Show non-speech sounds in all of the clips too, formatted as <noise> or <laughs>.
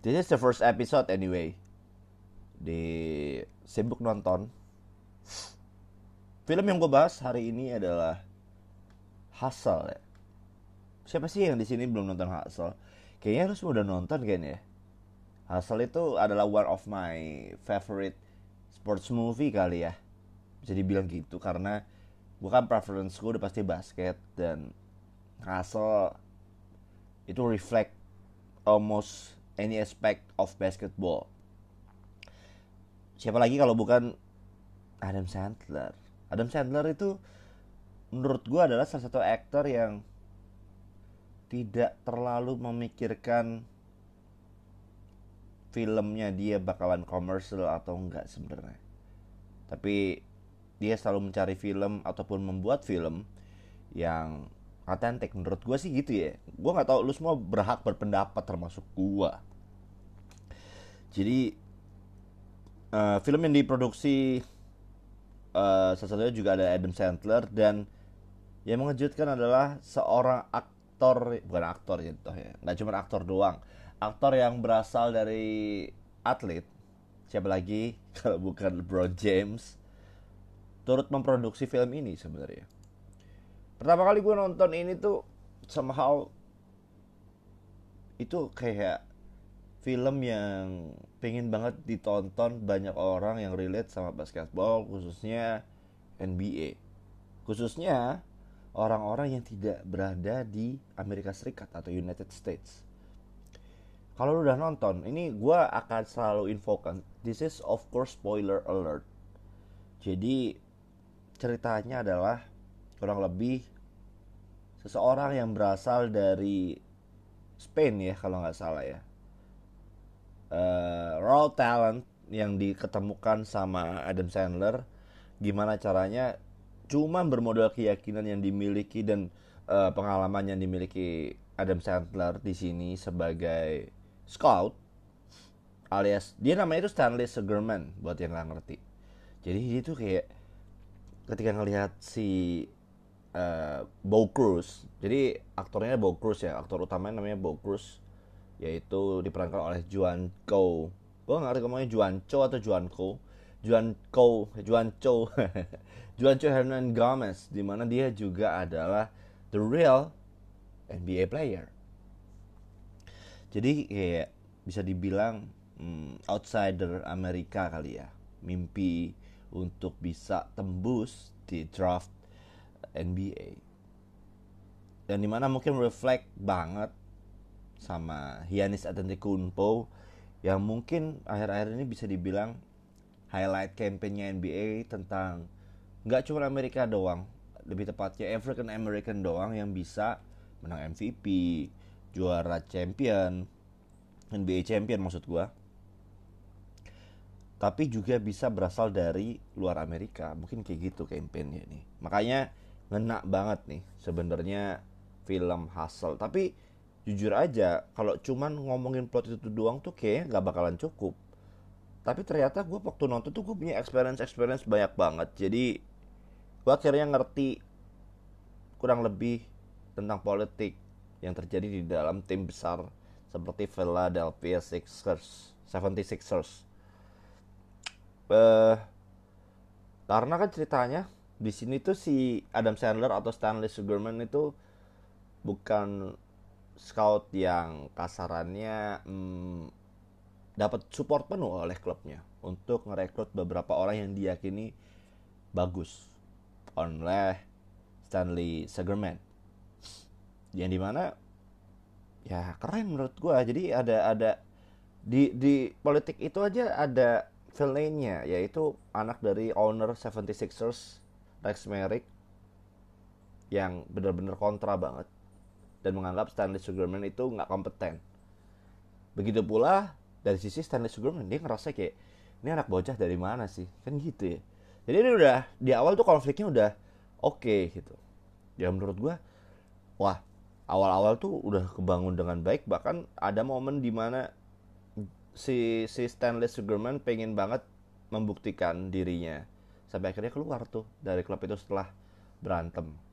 This is the first episode anyway. Di sibuk nonton. Film yang gue bahas hari ini adalah Hustle ya. Siapa sih yang di sini belum nonton Hustle? Kayaknya harus udah nonton kayaknya ya. Hustle itu adalah one of my favorite sports movie kali ya. Bisa dibilang gitu karena bukan preference gue udah pasti basket dan Hustle itu reflect almost any aspect of basketball. Siapa lagi kalau bukan Adam Sandler. Adam Sandler itu menurut gue adalah salah satu aktor yang tidak terlalu memikirkan filmnya dia bakalan komersial atau enggak sebenarnya. Tapi dia selalu mencari film ataupun membuat film yang authentic menurut gue sih gitu ya gue nggak tahu lu semua berhak berpendapat termasuk gue jadi uh, film yang diproduksi uh, salah juga ada Adam Sandler dan yang mengejutkan adalah seorang aktor bukan aktor gitu ya nggak cuma aktor doang aktor yang berasal dari atlet siapa lagi? <laughs> Kalau bukan LeBron James turut memproduksi film ini sebenarnya. Pertama kali gue nonton ini tuh somehow itu kayak film yang pengen banget ditonton banyak orang yang relate sama basketball khususnya NBA khususnya orang-orang yang tidak berada di Amerika Serikat atau United States. Kalau lu udah nonton ini gue akan selalu infokan this is of course spoiler alert. Jadi ceritanya adalah kurang lebih seseorang yang berasal dari Spain ya kalau nggak salah ya uh, raw talent yang diketemukan sama Adam Sandler gimana caranya? Cuma bermodal keyakinan yang dimiliki dan uh, pengalaman yang dimiliki Adam Sandler di sini sebagai scout alias dia namanya itu Stanley Sugarman buat yang nggak ngerti. Jadi dia tuh kayak ketika ngelihat si uh, Bo Cruz jadi aktornya Bo Cruz ya aktor utamanya namanya Bo Cruz yaitu diperankan oleh Juan Ko gue nggak ngerti ngomongnya Juan Cho atau Juan Ko Juan Ko Juan Cho <laughs> Juan Cho Hernan Gomez di mana dia juga adalah the real NBA player. Jadi kayak bisa dibilang hmm, outsider Amerika kali ya. Mimpi untuk bisa tembus di draft NBA dan di mana mungkin reflect banget sama Giannis Antetokounmpo yang mungkin akhir-akhir ini bisa dibilang highlight campaignnya NBA tentang nggak cuma Amerika doang lebih tepatnya African American doang yang bisa menang MVP juara champion NBA champion maksud gua. Tapi juga bisa berasal dari luar Amerika. Mungkin kayak gitu kampanye nih. Makanya ngena banget nih sebenarnya film Hustle. Tapi jujur aja kalau cuman ngomongin plot itu doang tuh kayaknya nggak bakalan cukup. Tapi ternyata gue waktu nonton tuh gue punya experience experience banyak banget. Jadi gue akhirnya ngerti kurang lebih tentang politik yang terjadi di dalam tim besar seperti Philadelphia Sixers 76ers uh, karena kan ceritanya di sini tuh si Adam Sandler atau Stanley Sugarman itu bukan scout yang kasarannya hmm, dapat support penuh oleh klubnya untuk merekrut beberapa orang yang diyakini bagus. Oleh Stanley Sugarman yang di mana ya keren menurut gue jadi ada ada di di politik itu aja ada villainnya yaitu anak dari owner 76ers Rex Merrick yang benar-benar kontra banget dan menganggap Stanley Sugarman itu nggak kompeten. Begitu pula dari sisi Stanley Sugarman dia ngerasa kayak ini anak bocah dari mana sih kan gitu ya. Jadi ini udah di awal tuh konfliknya udah oke okay, gitu. Ya menurut gua wah awal-awal tuh udah kebangun dengan baik bahkan ada momen di mana si si Stanley Sugarman pengen banget membuktikan dirinya sampai akhirnya keluar tuh dari klub itu setelah berantem.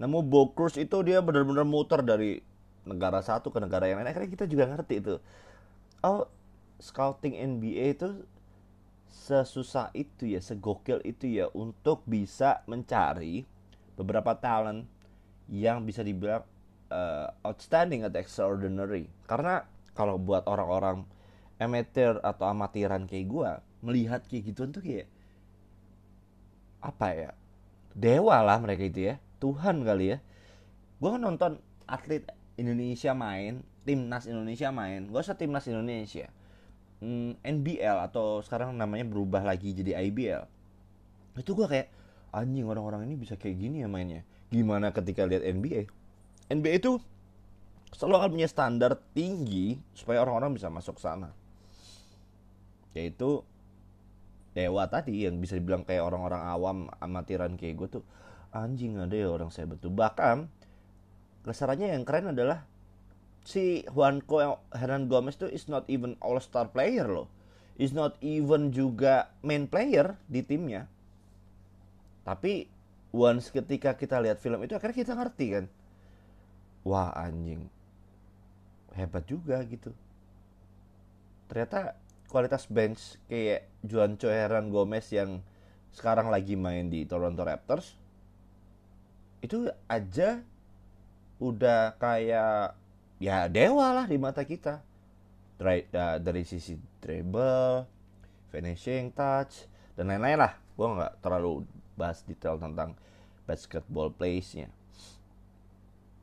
Namun Bo Cruz itu dia benar-benar muter dari negara satu ke negara yang lain. Akhirnya kita juga ngerti itu. Oh scouting NBA itu sesusah itu ya segokil itu ya untuk bisa mencari beberapa talent yang bisa dibilang uh, outstanding atau extraordinary. Karena kalau buat orang-orang amateur atau amatiran kayak gue melihat kayak gitu tuh kayak apa ya dewa lah mereka itu ya Tuhan kali ya. Gue kan nonton atlet Indonesia main timnas Indonesia main. Gak usah timnas Indonesia hmm, NBL atau sekarang namanya berubah lagi jadi IBL itu gue kayak anjing orang-orang ini bisa kayak gini ya mainnya. Gimana ketika lihat NBA NBA itu selalu akan punya standar tinggi supaya orang-orang bisa masuk sana. Yaitu dewa tadi yang bisa dibilang kayak orang-orang awam amatiran kayak gue tuh anjing ada ya orang saya betul. Bahkan kesarannya yang keren adalah si Juanco Hernan Gomez tuh is not even all star player loh. Is not even juga main player di timnya. Tapi once ketika kita lihat film itu akhirnya kita ngerti kan. Wah anjing. Hebat juga gitu. Ternyata kualitas bench kayak Juan Hernan Gomez yang sekarang lagi main di Toronto Raptors itu aja udah kayak ya dewa lah di mata kita dari, uh, dari sisi dribble, finishing touch dan lain-lain lah. Gue nggak terlalu bahas detail tentang basketball plays-nya.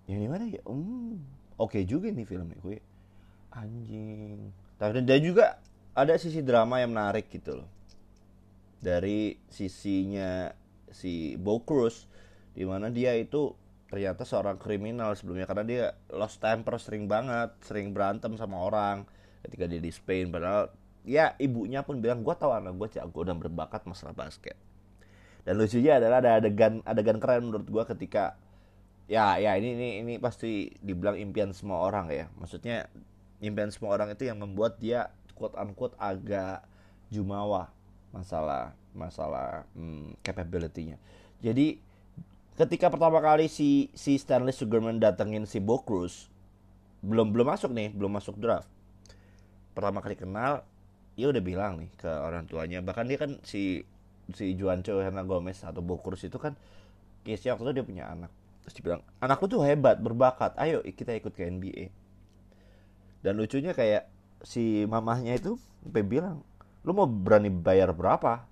Yang mana ya? Hmm, oke okay juga nih filmnya gue. Anjing. Tapi dan juga ada sisi drama yang menarik gitu loh dari sisinya si Bo Cruz di mana dia itu ternyata seorang kriminal sebelumnya karena dia lost temper sering banget sering berantem sama orang ketika dia di Spain. Padahal ya ibunya pun bilang gue tahu anak gue jago dan berbakat masalah basket. Dan lucunya adalah ada adegan adegan keren menurut gue ketika ya ya ini ini ini pasti dibilang impian semua orang ya. Maksudnya impian semua orang itu yang membuat dia quote unquote agak jumawa masalah masalah hmm, capability-nya. Jadi ketika pertama kali si si Stanley Sugarman datengin si Bo Cruz belum belum masuk nih, belum masuk draft. Pertama kali kenal, dia udah bilang nih ke orang tuanya. Bahkan dia kan si si Juancho Hernan Gomez atau Bo Cruz itu kan case waktu itu dia punya anak. Terus dia bilang, anakku tuh hebat, berbakat. Ayo kita ikut ke NBA. Dan lucunya kayak si mamahnya itu sampai bilang lu mau berani bayar berapa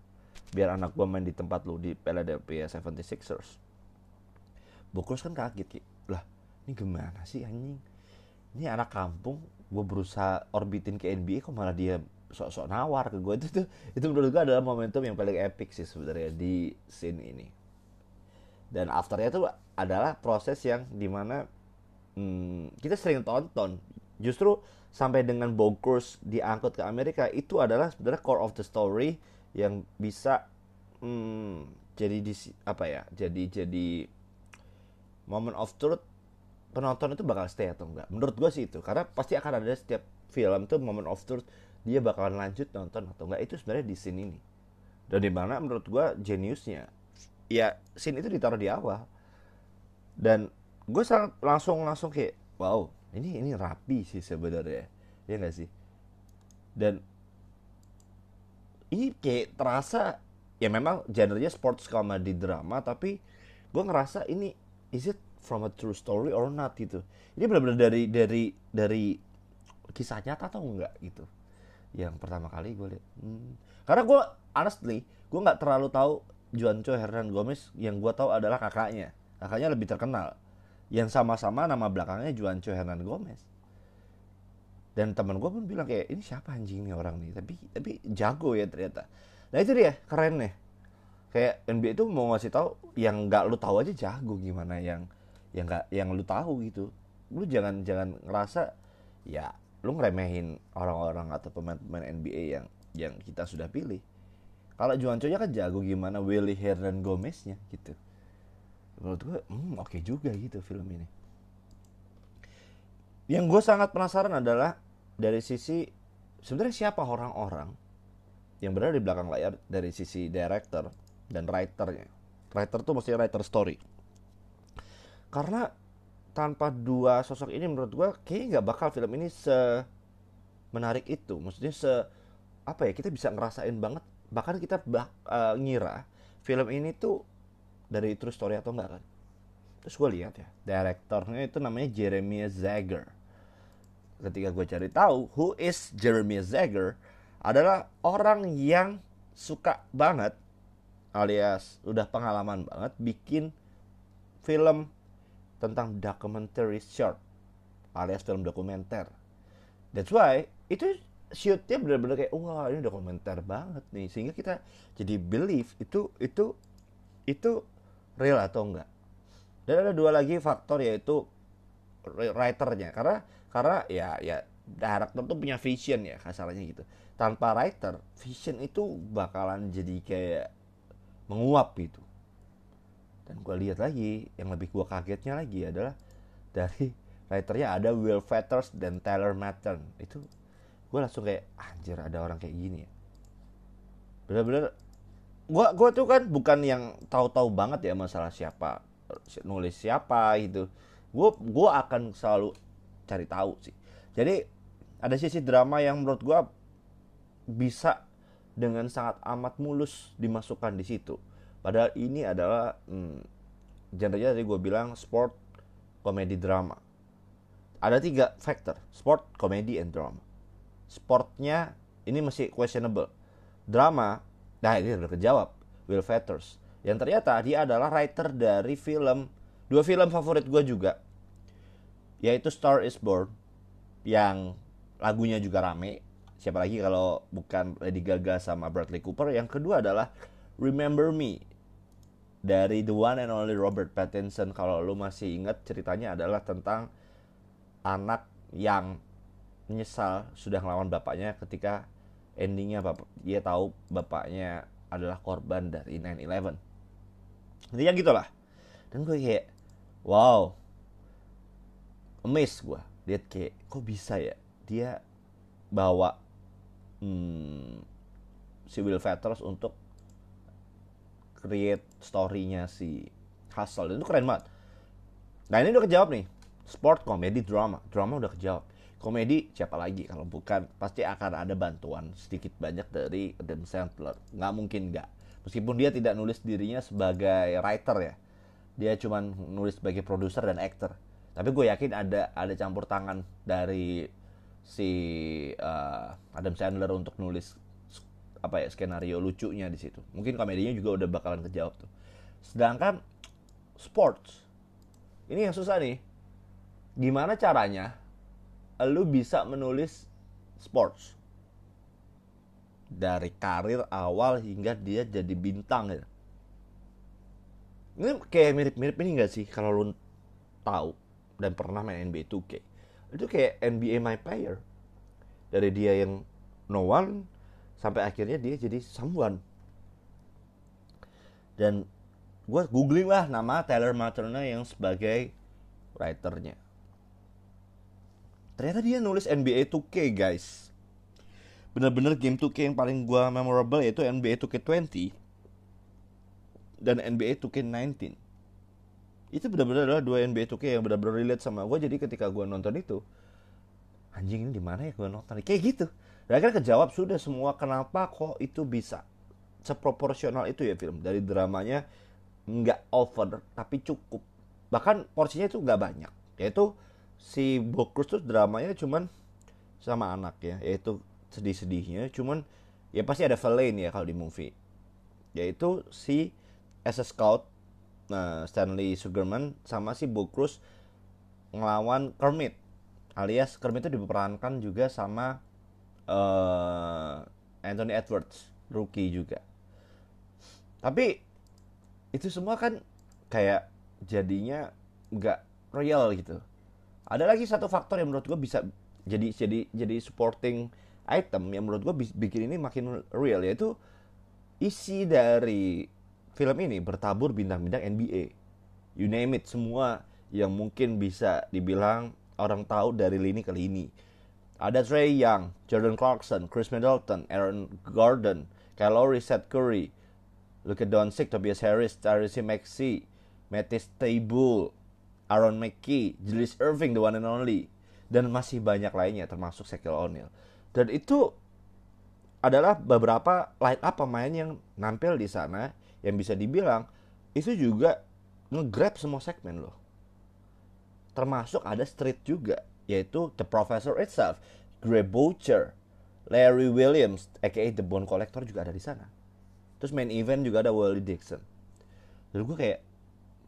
biar anak gua main di tempat lu di Philadelphia 76ers Bokros kan kaget ki. Lah ini gimana sih anjing? Ini anak kampung gue berusaha orbitin ke NBA kok malah dia sok-sok nawar ke gue itu tuh itu menurut gue adalah momentum yang paling epic sih sebenarnya di scene ini. Dan afternya tuh adalah proses yang di mana hmm, kita sering tonton. Justru sampai dengan Bogurs diangkut ke Amerika itu adalah sebenarnya core of the story yang bisa hmm, jadi di apa ya jadi jadi moment of truth penonton itu bakal stay atau enggak? Menurut gue sih itu karena pasti akan ada setiap film tuh moment of truth dia bakalan lanjut nonton atau enggak. Itu sebenarnya di scene ini. Dan di mana menurut gue geniusnya ya scene itu ditaruh di awal. Dan gue sangat langsung langsung kayak wow ini ini rapi sih sebenarnya. Ya nggak sih? Dan ini kayak terasa ya memang genrenya sports comedy drama tapi gue ngerasa ini is it from a true story or not gitu. Ini benar-benar dari dari dari kisah nyata atau enggak gitu. Yang pertama kali gue lihat hmm. karena gue honestly gue nggak terlalu tahu Juancho Hernan Gomez. Yang gue tahu adalah kakaknya. Kakaknya lebih terkenal. Yang sama-sama nama belakangnya Juancho Hernan Gomez. Dan teman gue pun bilang kayak ini siapa anjing nih orang nih? Tapi tapi jago ya ternyata. Nah itu dia keren nih kayak NBA itu mau ngasih tahu yang nggak lu tahu aja jago gimana yang yang nggak yang lu tahu gitu. Lu jangan jangan ngerasa ya lu ngeremehin orang-orang atau pemain-pemain NBA yang yang kita sudah pilih. Kalau Juancho nya kan jago gimana Willie Hernan Gomeznya gitu. Menurut gue hmm, oke okay juga gitu film ini. Yang gue sangat penasaran adalah dari sisi sebenarnya siapa orang-orang yang berada di belakang layar dari sisi director dan writernya. Writer tuh mesti writer story. Karena tanpa dua sosok ini menurut gue kayaknya nggak bakal film ini se menarik itu. Maksudnya se apa ya kita bisa ngerasain banget bahkan kita bak, uh, ngira film ini tuh dari true story atau enggak kan? Terus gue lihat ya direktornya itu namanya Jeremy Zager ketika gue cari tahu who is Jeremy Zager adalah orang yang suka banget alias udah pengalaman banget bikin film tentang documentary short alias film dokumenter. That's why itu shootnya bener-bener kayak wah ini dokumenter banget nih. Sehingga kita jadi believe itu itu itu real atau enggak. Dan ada dua lagi faktor yaitu writernya. Karena karena ya ya director tuh punya vision ya kasarnya gitu. Tanpa writer vision itu bakalan jadi kayak menguap gitu. Dan gue lihat lagi yang lebih gue kagetnya lagi adalah dari writernya ada Will Fetters dan Taylor Mattern. Itu gue langsung kayak anjir ada orang kayak gini ya. Bener-bener gue gue tuh kan bukan yang tahu-tahu banget ya masalah siapa nulis siapa gitu. Gue gue akan selalu cari tahu sih. Jadi ada sisi drama yang menurut gue bisa dengan sangat amat mulus dimasukkan di situ padahal ini adalah hmm, genre-nya tadi gue bilang sport komedi drama ada tiga faktor sport komedi and drama sportnya ini masih questionable. Drama, nah ini udah kejawab. Will Fetters. Yang ternyata dia adalah writer dari film, dua film favorit gue juga. Yaitu Star is Born, yang lagunya juga rame. Siapa lagi kalau bukan Lady Gaga sama Bradley Cooper. Yang kedua adalah Remember Me, dari the one and only Robert Pattinson. Kalau lu masih ingat ceritanya adalah tentang anak yang menyesal sudah ngelawan bapaknya ketika endingnya bapak dia tahu bapaknya adalah korban dari 9/11 intinya gitulah. Dan gue kayak wow amazed gue lihat kayak kok bisa ya dia bawa hmm, si Will Fetters untuk create storynya si Hustle itu keren banget. Nah ini udah kejawab nih. Sport comedy drama. Drama udah kejawab. Komedi siapa lagi? Kalau bukan pasti akan ada bantuan sedikit banyak dari Adam Sandler. Nggak mungkin nggak. Meskipun dia tidak nulis dirinya sebagai writer ya. Dia cuma nulis sebagai produser dan actor tapi gue yakin ada ada campur tangan dari si uh, Adam Sandler untuk nulis apa ya skenario lucunya di situ. Mungkin komedinya juga udah bakalan kejawab tuh. Sedangkan sports ini yang susah nih. Gimana caranya lu bisa menulis sports? Dari karir awal hingga dia jadi bintang ya. Ini kayak mirip-mirip ini gak sih? Kalau lu tahu dan pernah main NBA 2K. Itu kayak NBA My Player. Dari dia yang no one sampai akhirnya dia jadi someone. Dan gue googling lah nama Taylor Materna yang sebagai writernya ternyata dia nulis NBA 2K guys bener-bener game 2K yang paling gua memorable yaitu NBA 2K20 dan NBA 2K19 itu benar-benar adalah dua NBA 2K yang benar-benar relate sama gue jadi ketika gue nonton itu anjing ini di mana ya gue nonton? Kayak gitu. Dan akhirnya kejawab sudah semua kenapa kok itu bisa seproporsional itu ya film? Dari dramanya nggak over tapi cukup. Bahkan porsinya itu nggak banyak. Yaitu si Bokrus tuh dramanya cuman sama anak ya. Yaitu sedih-sedihnya cuman ya pasti ada villain ya kalau di movie. Yaitu si as scout nah, Stanley Sugarman sama si Bokrus ngelawan Kermit alias Kermit itu diperankan juga sama uh, Anthony Edwards rookie juga. Tapi itu semua kan kayak jadinya nggak real gitu. Ada lagi satu faktor yang menurut gue bisa jadi jadi jadi supporting item yang menurut gue bikin ini makin real yaitu isi dari film ini bertabur bintang-bintang NBA you name it semua yang mungkin bisa dibilang orang tahu dari lini ke lini ada Trey Young, Jordan Clarkson, Chris Middleton, Aaron Gordon, Lowry, Seth Curry, Luka Doncic, Tobias Harris, Tyrese Maxey, Matisse Thybulle, Aaron McKee, Julius Irving, the one and only, dan masih banyak lainnya termasuk Shaquille O'Neal. Dan itu adalah beberapa line up pemain yang nampil di sana yang bisa dibilang itu juga nge-grab semua segmen loh. Termasuk ada street juga, yaitu The Professor itself, Gray Boucher, Larry Williams, aka The Bone Collector juga ada di sana. Terus main event juga ada Wally Dixon. Jadi gue kayak,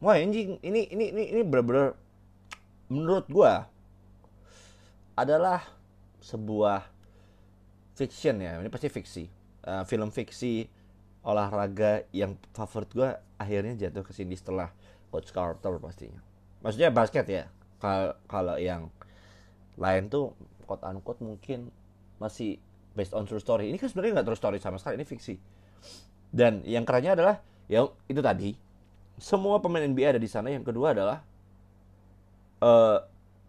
wah anjing, ini ini ini ini bener-bener menurut gue adalah sebuah fiction ya, ini pasti fiksi, uh, film fiksi olahraga yang favorit gue akhirnya jatuh ke sini setelah Coach Carter pastinya. Maksudnya basket ya. Kalau yang lain tuh quote unquote mungkin masih based on true story. Ini kan sebenarnya nggak true story sama sekali, ini fiksi. Dan yang kerennya adalah ya itu tadi semua pemain NBA ada di sana. Yang kedua adalah uh,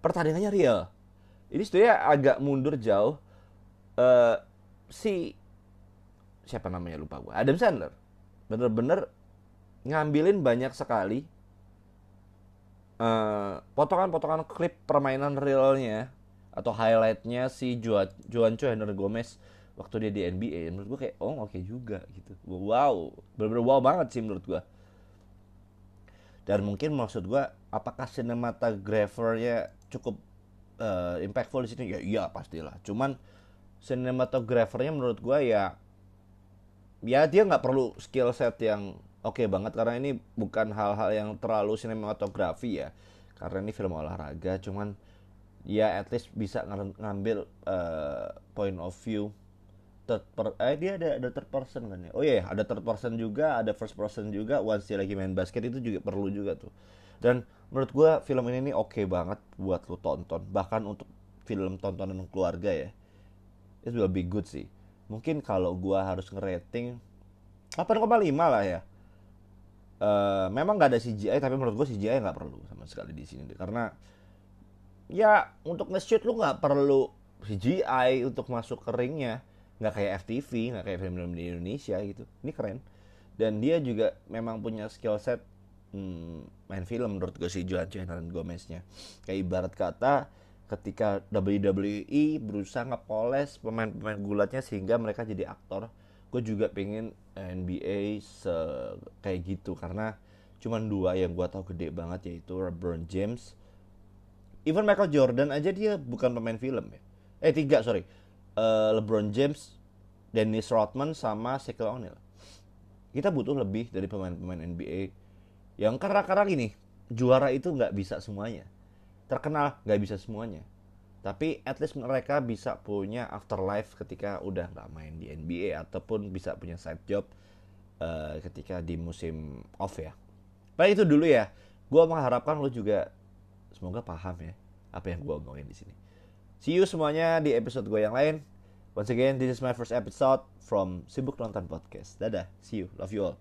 pertandingannya real. Ini sebenarnya agak mundur jauh. Uh, si siapa namanya lupa gue Adam Sandler. Bener-bener ngambilin banyak sekali potongan potongan-potongan klip permainan realnya atau highlightnya si Juan Juancho Henry Gomez waktu dia di NBA menurut gue kayak oh oke okay juga gitu. Wow. Bener-bener wow banget sih menurut gue dan mungkin maksud gue apakah sinematografernya cukup uh, impactful di sini? Ya iya pastilah. Cuman sinematografernya menurut gue ya ya dia nggak perlu skill set yang oke okay banget karena ini bukan hal-hal yang terlalu sinematografi ya. Karena ini film olahraga cuman ya at least bisa ng ngambil uh, point of view. Third per eh dia ada ada third person kan ya? Oh iya yeah, ada third person juga ada first person juga once dia lagi main basket itu juga perlu juga tuh. Dan menurut gue film ini nih oke okay banget buat lu tonton bahkan untuk film tontonan keluarga ya. Itu lebih good sih mungkin kalau gua harus ngerating 8,5 lah ya. Uh, memang nggak ada CGI tapi menurut gua CGI nggak perlu sama sekali di sini. Karena ya untuk nge-shoot lu nggak perlu CGI untuk masuk ke ringnya. Nggak kayak FTV nggak kayak film-film di Indonesia gitu. Ini keren. Dan dia juga memang punya skill set hmm, main film menurut gue si Joan dan Gomeznya. Kayak ibarat kata ketika WWE berusaha ngepoles pemain-pemain gulatnya sehingga mereka jadi aktor gue juga pengen NBA se kayak gitu. Karena cuman dua yang gue tahu gede banget yaitu LeBron James even Michael Jordan aja dia bukan pemain film ya. Eh tiga sorry. Uh, LeBron James Dennis Rodman sama Shaquille O'Neal. Kita butuh lebih dari pemain-pemain NBA yang karena-karena gini juara itu nggak bisa semuanya terkenal nggak bisa semuanya tapi at least mereka bisa punya afterlife ketika udah nggak main di NBA ataupun bisa punya side job uh, ketika di musim off ya. Baik itu dulu ya. Gue mengharapkan lo juga semoga paham ya apa yang gue ngomongin di sini. See you semuanya di episode gue yang lain. Once again, this is my first episode from Sibuk Nonton Podcast. Dadah, see you, love you all.